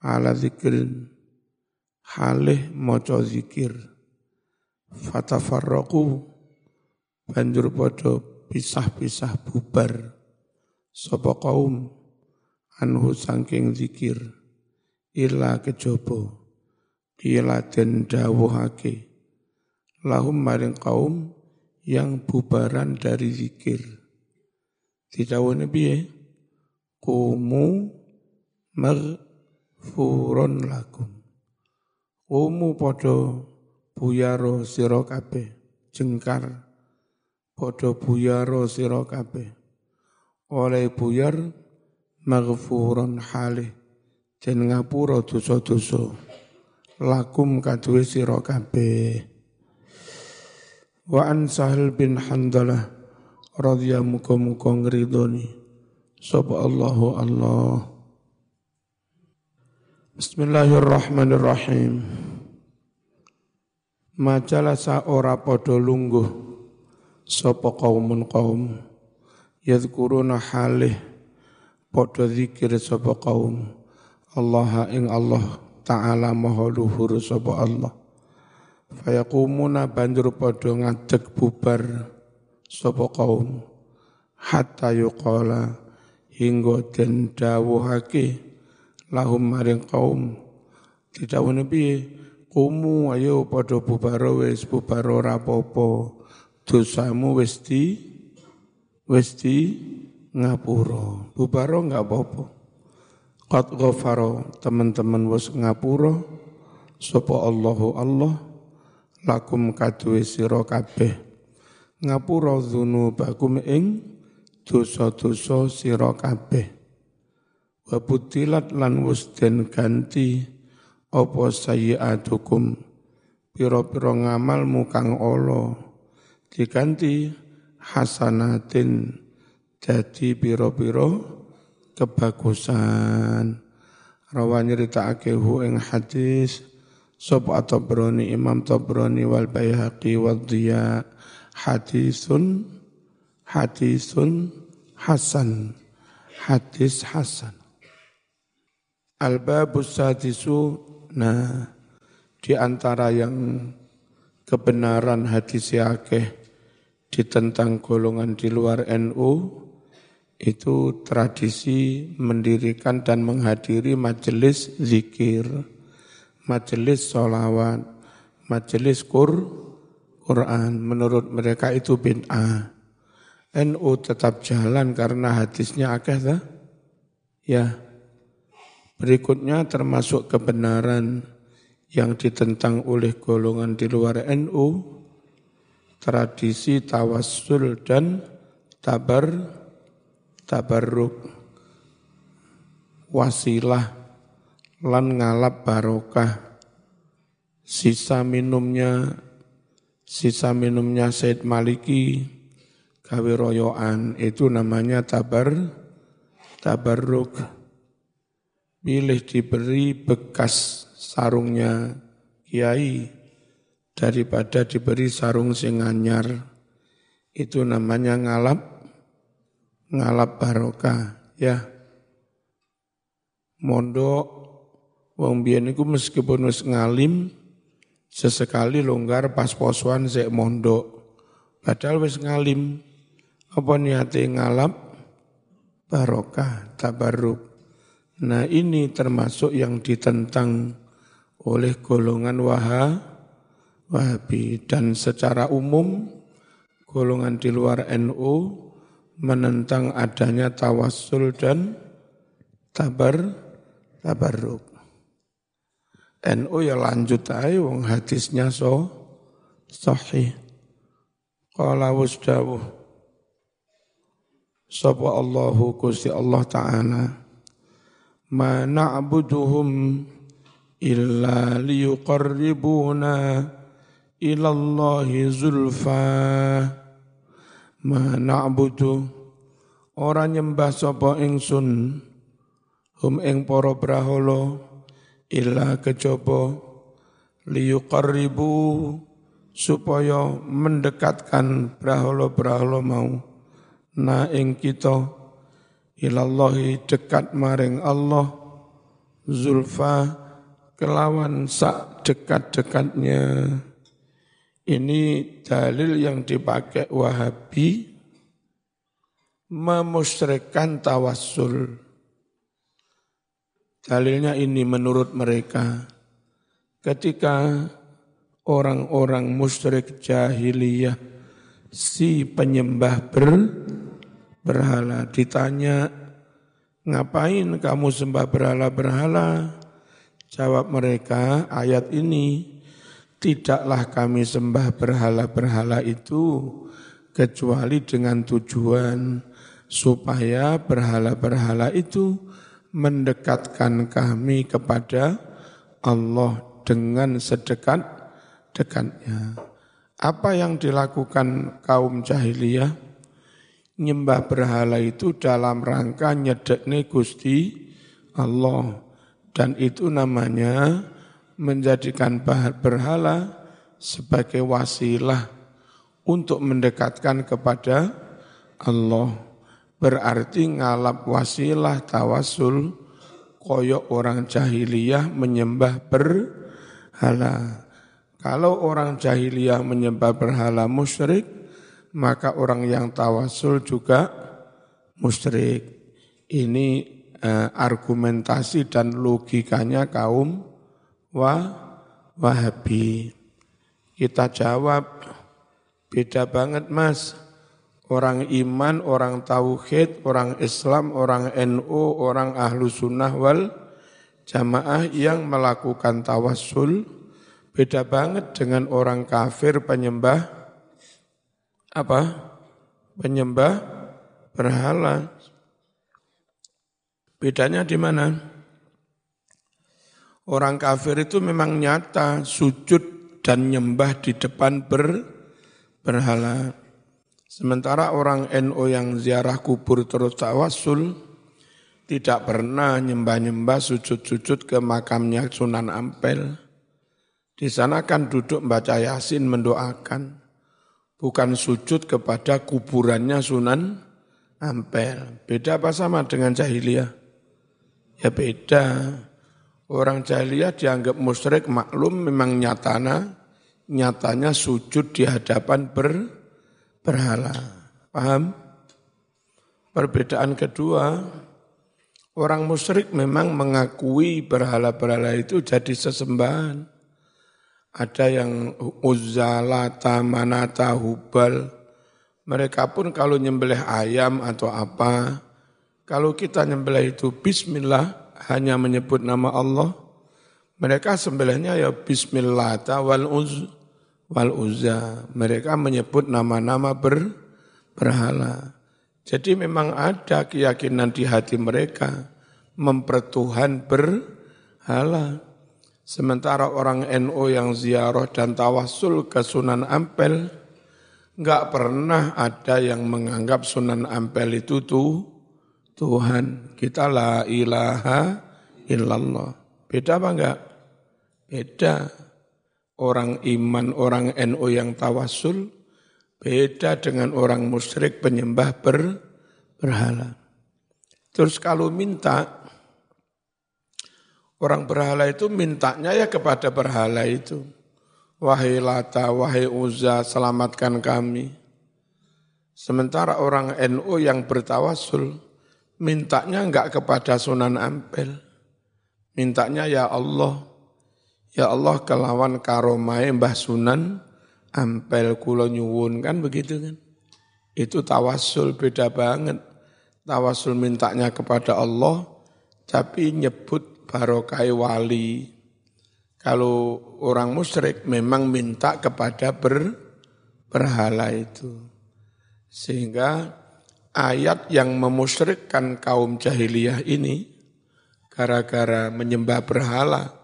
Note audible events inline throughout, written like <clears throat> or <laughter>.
ala zikrin halih maca zikir. Fatafarraqu banjur padha pisah-pisah bubar. Sapa kaum anhu saking zikir. Illa kejaba kila den dawuhake. Lahum maring kaum yang bubaran dari zikir. Didawuhne piye? Kumu maghfurun lakum. Kumu padha buyaro sira kabeh, jengkar padha buyaro sira kabeh. Oleh buyar maghfurun halih den ngapura dosa-dosa. Lakum kaduwe sira kabeh. Wa an bin Handalah radhiyallahu muga-muga ngridoni Allahu Allah. Bismillahirrahmanirrahim. Majalasa ora padha lungguh. Sapa kaumun kaum yadhkuruna halih. Padha zikir sapa kaum Allah ing Allah taala maha luhur sapa Allah. Fayakumuna banjur padha ngadeg bubar sapa kaum hatta yuqala hingga den dawuhake lahum maring kaum. Didhawuhne piye? Kumu ayo padha bubar wis bubar ora apa-apa. Dosamu wis di wis di ngapura. Bubar enggak apa-apa. Qad ghafara teman-teman wis ngapura. Sapa Allahu Allah lakum kaduwe sira kabeh. Ngapura dzunubakum ing dosa-dosa sira kabeh wa butilat lan wis den ganti apa sayyi'atukum pira-pira ngamalmu kang ala. Diganti hasanatin jadi pira-pira kebagusan. Rawani ritakake hu ing hadis Sapa Tabrani Imam Tabrani wal Baihaqi wal Diya. Hadisun hadisun hasan. Hadis hasan Al-babus sadisu nah di antara yang kebenaran hadis yakeh ditentang golongan di luar NU itu tradisi mendirikan dan menghadiri majelis zikir majelis sholawat, majelis kur, Quran. Menurut mereka itu bid'ah. NU tetap jalan karena hadisnya akeh. Ya. Berikutnya termasuk kebenaran yang ditentang oleh golongan di luar NU, tradisi tawassul dan tabar tabarruk wasilah lan ngalap barokah. Sisa minumnya sisa minumnya Said Maliki gawe royoan itu namanya tabar tabarruk pilih diberi bekas sarungnya kiai daripada diberi sarung sing anyar itu namanya ngalap ngalap barokah ya mondok Wong biyen iku meskipun wis ngalim sesekali longgar pas posuan sik mondok. Padahal wis ngalim. Apa niate ngalap barokah tabarruk. Nah ini termasuk yang ditentang oleh golongan waha, wahabi dan secara umum golongan di luar NU menentang adanya tawassul dan tabar tabarruk. NU ya lanjut aja wong hadisnya so sahih. Qala wasdawuh. Sapa Allahu kusi Allah Ta'ala. Ma na'buduhum illa liyuqarribuna ilallahi zulfa. Ma na'budu orang nyembah sapa ingsun hum ing para braholo illa kejaba liyuqarribu supaya mendekatkan brahala-brahala mau na ing kita ilallahi dekat maring Allah zulfa kelawan sak dekat-dekatnya. Ini dalil yang dipakai Wahabi memusyrikan tawassul. Dalilnya ini menurut mereka. Ketika orang-orang musyrik jahiliyah si penyembah ber, berhala ditanya ngapain kamu sembah berhala-berhala? Jawab mereka ayat ini tidaklah kami sembah berhala-berhala itu kecuali dengan tujuan supaya berhala-berhala itu mendekatkan kami kepada Allah dengan sedekat-dekatnya. Apa yang dilakukan kaum jahiliyah? Nyembah berhala itu dalam rangka nyedekne Gusti Allah. Dan itu namanya menjadikan berhala sebagai wasilah untuk mendekatkan kepada Allah. Berarti ngalap wasilah tawasul koyok orang jahiliyah menyembah berhala. Kalau orang jahiliyah menyembah berhala musyrik, maka orang yang tawasul juga musyrik. Ini eh, argumentasi dan logikanya kaum wah, Wahabi. Kita jawab, beda banget mas. Orang iman, orang tauhid, orang Islam, orang NU, orang ahlu sunnah wal jamaah yang melakukan tawassul, beda banget dengan orang kafir penyembah apa? Penyembah berhala. Bedanya di mana? Orang kafir itu memang nyata sujud dan nyembah di depan ber, berhala. Sementara orang NO yang ziarah kubur terus tawasul, tidak pernah nyembah-nyembah sujud-sujud ke makamnya Sunan Ampel. Di sana kan duduk membaca Yasin mendoakan, bukan sujud kepada kuburannya Sunan Ampel. Beda apa sama dengan jahiliyah? Ya beda. Orang jahiliyah dianggap musyrik maklum memang nyatana, nyatanya sujud di hadapan ber, berhala. Paham? Perbedaan kedua, orang musyrik memang mengakui berhala-berhala itu jadi sesembahan. Ada yang Uzzalata, Manata, Hubal. Mereka pun kalau nyembelih ayam atau apa, kalau kita nyembelih itu Bismillah, hanya menyebut nama Allah, mereka sembelihnya ya Bismillah wal uz wal uzza. Mereka menyebut nama-nama ber, berhala. Jadi memang ada keyakinan di hati mereka mempertuhan berhala. Sementara orang NU yang ziarah dan tawasul ke Sunan Ampel, enggak pernah ada yang menganggap Sunan Ampel itu tuh Tuhan. Kita la ilaha illallah. Beda apa enggak? Beda. Orang iman, orang NU yang tawasul, beda dengan orang musyrik penyembah ber, berhala. Terus kalau minta, orang berhala itu mintanya ya kepada berhala itu. Wahai Lata, wahai Uzza, selamatkan kami. Sementara orang NU yang bertawasul, mintanya enggak kepada Sunan Ampel. Mintanya ya Allah, ya Allah kelawan karomai Mbah Sunan Ampel kulo nyuwun kan begitu kan. Itu tawasul beda banget. Tawasul mintanya kepada Allah, tapi nyebut barokai wali. Kalau orang musyrik memang minta kepada ber, berhala itu. Sehingga ayat yang memusyrikkan kaum jahiliyah ini gara-gara menyembah berhala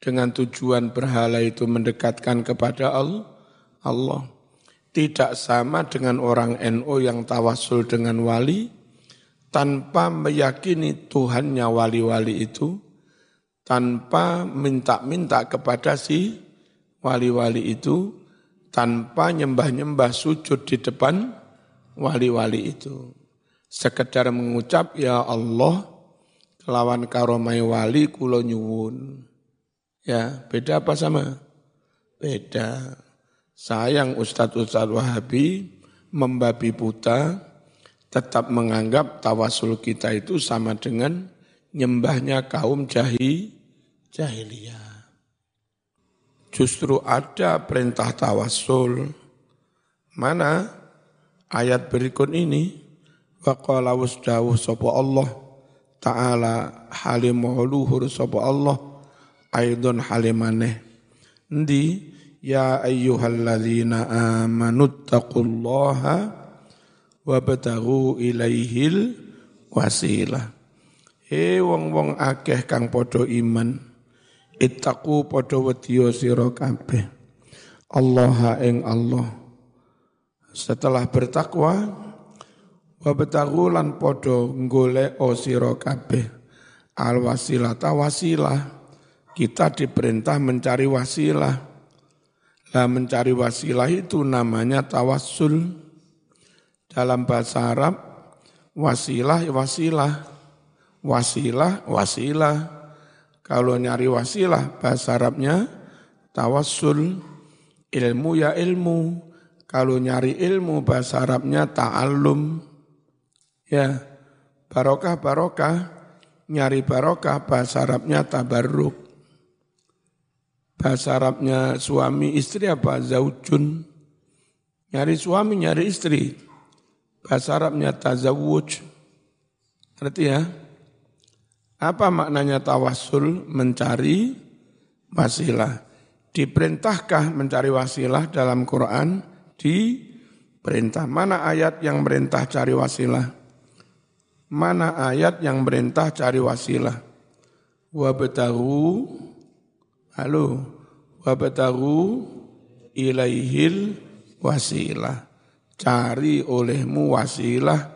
dengan tujuan berhala itu mendekatkan kepada Allah, Allah tidak sama dengan orang NU yang tawasul dengan wali tanpa meyakini Tuhannya wali-wali itu tanpa minta-minta kepada si wali-wali itu tanpa nyembah-nyembah sujud di depan wali-wali itu. Sekedar mengucap, Ya Allah, kelawan karomai wali kulo nyuwun. Ya, beda apa sama? Beda. Sayang Ustadz Ustadz Wahabi membabi buta tetap menganggap tawasul kita itu sama dengan nyembahnya kaum jahi, jahiliyah. Justru ada perintah tawasul. Mana ayat berikut ini? Wa qala wasdawuh sapa Allah Ta'ala halimuh luhur sapa Allah Aidun halimane Ndi Ya ayyuhalladzina amanu taqullaha wabtaghu ilaihil wasilah. He wong-wong akeh kang padha iman, ittaqu padha wedya sira kabeh. Allah ing Allah. Setelah bertakwa, wabtaghu lan padha golek sira kabeh. Al wasilah wasilah. Kita diperintah mencari wasilah Nah, mencari wasilah itu namanya tawassul. Dalam bahasa Arab, wasilah, wasilah. Wasilah, wasilah. Kalau nyari wasilah, bahasa Arabnya tawassul. Ilmu ya ilmu. Kalau nyari ilmu, bahasa Arabnya ta'allum. Ya, barokah, barokah. Nyari barokah, bahasa Arabnya tabarruk. Bahasa Arabnya suami istri apa? Zaujun. Nyari suami, nyari istri. Bahasa Arabnya tazawuj. Berarti ya? Apa maknanya tawasul? Mencari wasilah. Diperintahkah mencari wasilah dalam Quran? Di perintah. Mana ayat yang merintah cari wasilah? Mana ayat yang merintah cari wasilah? Wabtahu Halo, wabtagu ilaihil wasilah. Cari olehmu wasilah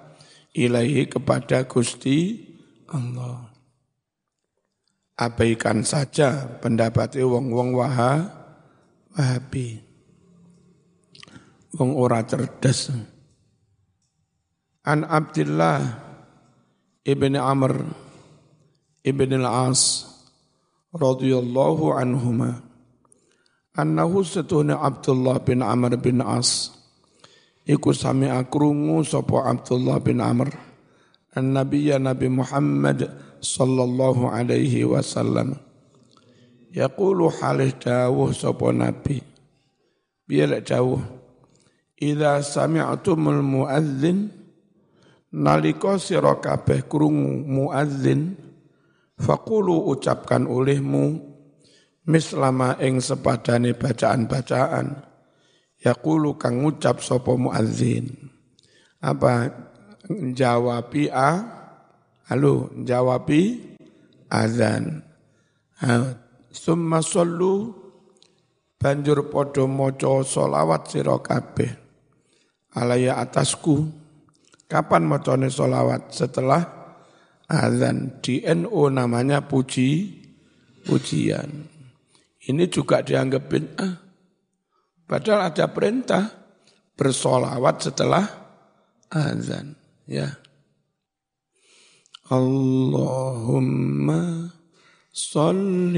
ilaihi kepada Gusti Allah. Abaikan saja pendapatnya wong-wong waha, wahabi. Wong ora cerdas. An Abdullah ibn Amr ibn al-As radhiyallahu anhuma annahu satuna Abdullah bin Amr bin As iku sami akrungu sapa Abdullah bin Amr an Nabi Muhammad sallallahu alaihi wasallam yaqulu halih dawuh sapa nabi biar dawuh idza sami'tumul muadzin nalika sira kabeh krungu muadzin Fakulu ucapkan olehmu mislama ing sepadane bacaan-bacaan. Yaqulu kang ngucap sapa muadzin. Apa jawabi a halo jawabi azan. Summa sallu banjur padha maca selawat sira kabeh. Alaya atasku. Kapan macane selawat? Setelah azan di NU namanya puji pujian. Ini juga dianggap bid'ah. Padahal ada perintah bersolawat setelah azan. Ya. اللهم صل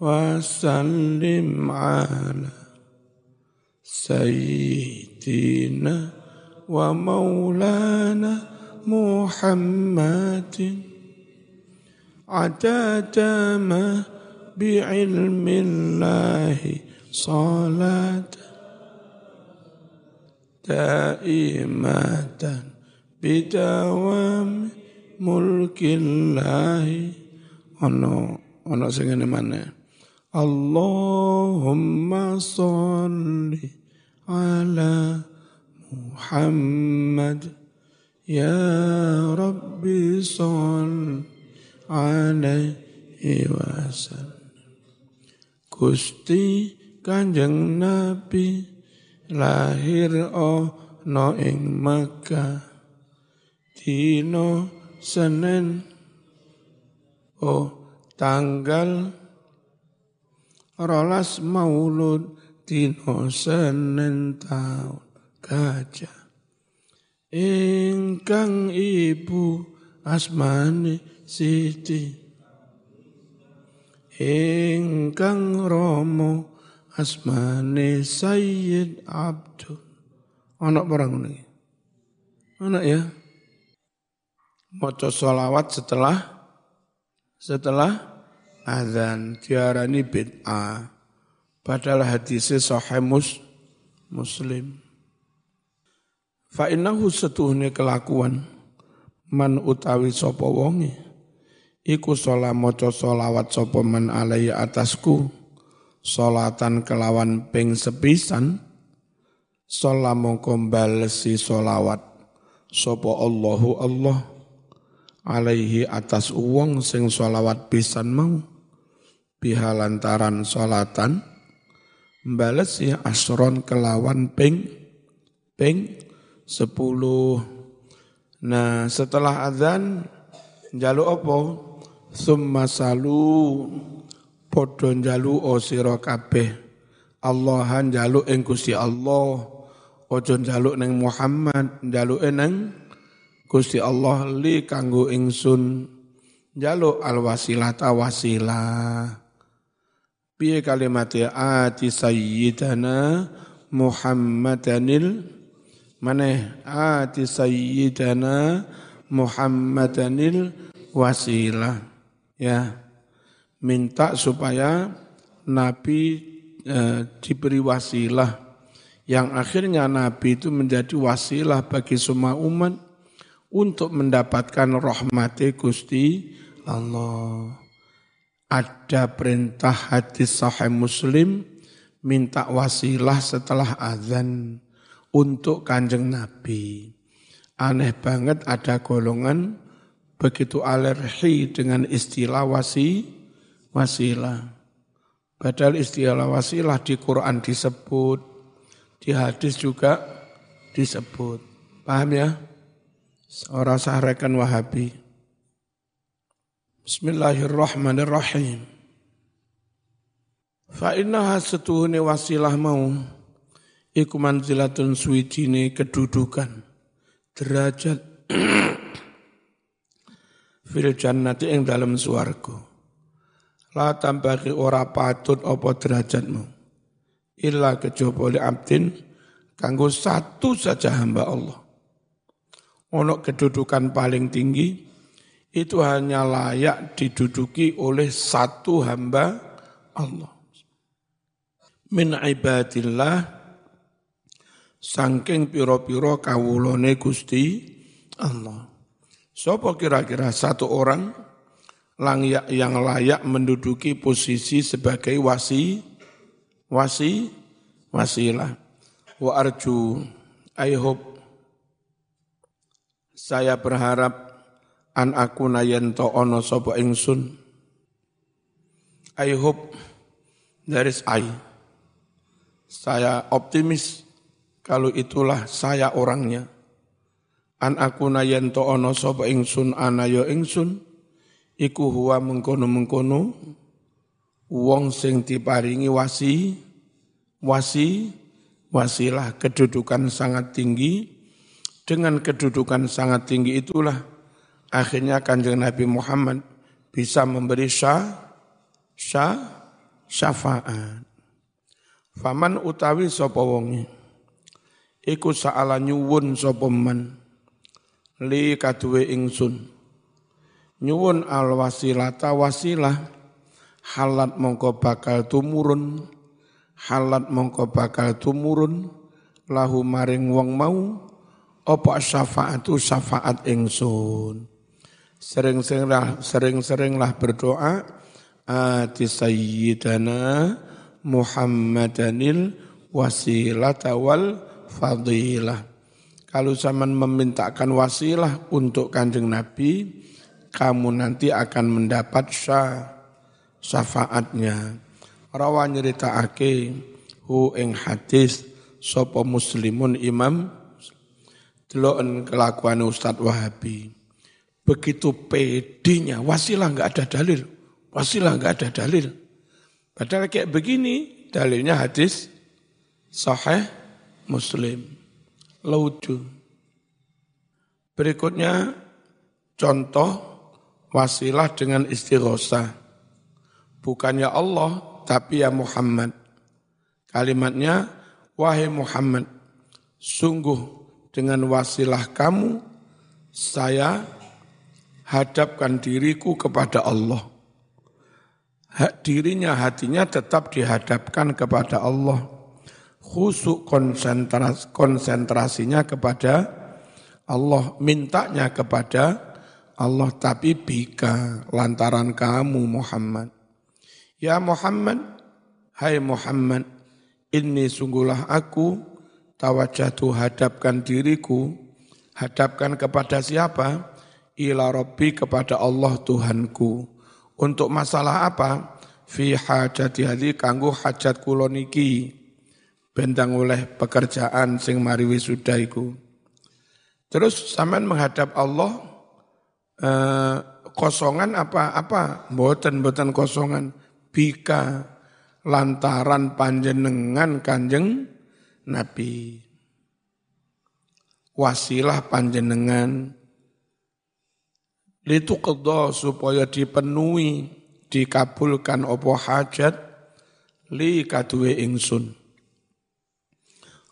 وسلم على سيدنا ومولانا محمد. عدد ما بعلم الله صلاة دائمة بدوام mulkillahi. Ono ono sing ngene Allahumma salli ala Muhammad. Ya Rabbi sol alaihi wasallam. Gusti Kanjeng Nabi lahir ono ing Makkah tino Senin oh tanggal rolas maulud dina Senin tahun gajah. Ingkang ibu asmane siti. Ingkang romo asmane Sayyid Abdul. Anak barang ini. Anak ya maca sholawat setelah setelah azan diarani bid'ah. Padahal hadisnya sahih mus, muslim. Fa innahu setuhne kelakuan. Man utawi sapa wonge? Iku sholat maca sholawat sapa man alai atasku. Solatan kelawan ping sepisan. Sholat mongko balesi sholawat sapa Allahu Allah alaihi atas uang sing sholawat pisan mau bihalantaran sholatan balesi asron kelawan ping ping sepuluh Nah setelah azan jaluk apa? Summa salu podo jalu o sira kabeh. Allahan jaluk ing Allah. Ojo jaluk ning Muhammad, jaluk ning Gusti Allah li kanggo ingsun. Jaluk al wasilah. Piye kalimat ati sayyidana Muhammadanil maneh ati sayyidana Muhammadanil wasilah ya minta supaya nabi eh, diberi wasilah yang akhirnya nabi itu menjadi wasilah bagi semua umat untuk mendapatkan rahmati Gusti Allah ada perintah hadis sahih Muslim minta wasilah setelah azan untuk kanjeng Nabi. Aneh banget ada golongan begitu alergi dengan istilah wasi, wasilah. Padahal istilah wasilah di Quran disebut, di hadis juga disebut. Paham ya? Orang sahrekan wahabi. Bismillahirrahmanirrahim. Fa innaha setuhune wasilah mau iku manzilatun suwijine kedudukan derajat <clears throat> fil jannati ing dalam swarga la tambaki ora patut apa derajatmu illa kejaba li abdin kanggo satu saja hamba Allah ono kedudukan paling tinggi itu hanya layak diduduki oleh satu hamba Allah min ibadillah Sangking piro-piro kawulone Gusti Allah. Sopo kira-kira satu orang langyak yang layak menduduki posisi sebagai wasi, wasi, wasilah. Wa arju, I hope, saya berharap an aku nayento ono sopo ingsun. I hope there is I. Saya optimis kalau itulah saya orangnya. An aku nayento ono sapa ingsun anayo ingsun iku huwa mengkono-mengkono wong sing diparingi wasi wasi wasilah kedudukan sangat tinggi dengan kedudukan sangat tinggi itulah akhirnya kanjeng Nabi Muhammad bisa memberi syah syah syafaat. Faman utawi sapa wonge? Iku saala nyuwun sapa li kaduwe ingsun. Nyuwun al wasilata wasilah. Halat mongko bakal tumurun. Halat mongko bakal tumurun. Lahu maring wong mau apa syafaatu syafaat ingsun sering-seringlah sering-seringlah berdoa ati sayyidana Muhammadanil wasilata wal fadilah. Kalau zaman memintakan wasilah untuk kanjeng Nabi, kamu nanti akan mendapat syah, syafaatnya. Rawa ake hu ing hadis sopo muslimun imam deloken kelakuan Ustadz Wahabi. Begitu pedinya, wasilah enggak ada dalil. Wasilah enggak ada dalil. Padahal kayak begini, dalilnya hadis sahih Muslim. Lucu. Berikutnya contoh wasilah dengan istighosa. Bukan ya Allah, tapi ya Muhammad. Kalimatnya, wahai Muhammad, sungguh dengan wasilah kamu, saya hadapkan diriku kepada Allah. Dirinya, hatinya tetap dihadapkan kepada Allah. Khusuk konsentrasi, konsentrasinya kepada Allah, mintanya kepada Allah, tapi bika lantaran kamu Muhammad. Ya Muhammad, hai Muhammad, ini sungguhlah aku tawajjatu hadapkan diriku, hadapkan kepada siapa? Ila Rabbi kepada Allah Tuhanku. Untuk masalah apa? Fi hajati hadi kanggo hajat kuloniki. Bentang oleh pekerjaan sing mari. Terus sampean menghadap Allah eh, kosongan apa apa? Mboten mboten kosongan bika lantaran panjenengan kanjeng Nabi. Wasilah panjenengan itu kedo supaya dipenuhi, dikabulkan opo hajat li kadue ingsun.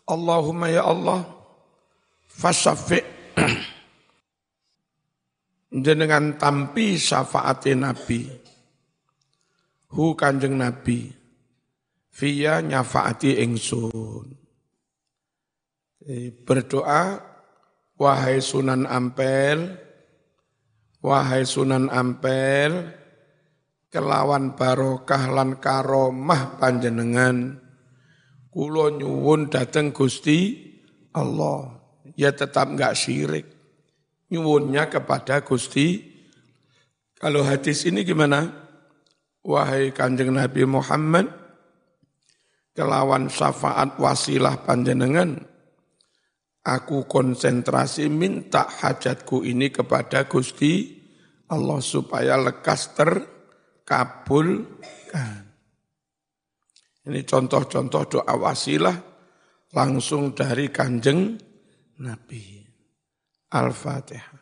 Allahumma ya Allah, fasyafi' <clears throat> jenengan tampi syafaatin Nabi hu kanjeng Nabi via nyafaati ingsun. Berdoa, wahai Sunan Ampel, wahai Sunan Ampel, kelawan barokah lan karomah panjenengan, kulo nyuwun dateng Gusti Allah. Ya tetap enggak syirik. Nyuwunnya kepada Gusti. Kalau hadis ini gimana? Wahai kanjeng Nabi Muhammad, kelawan syafaat wasilah panjenengan, aku konsentrasi minta hajatku ini kepada Gusti Allah supaya lekas terkabulkan. Ini contoh-contoh doa wasilah langsung dari kanjeng Nabi. Al-Fatihah.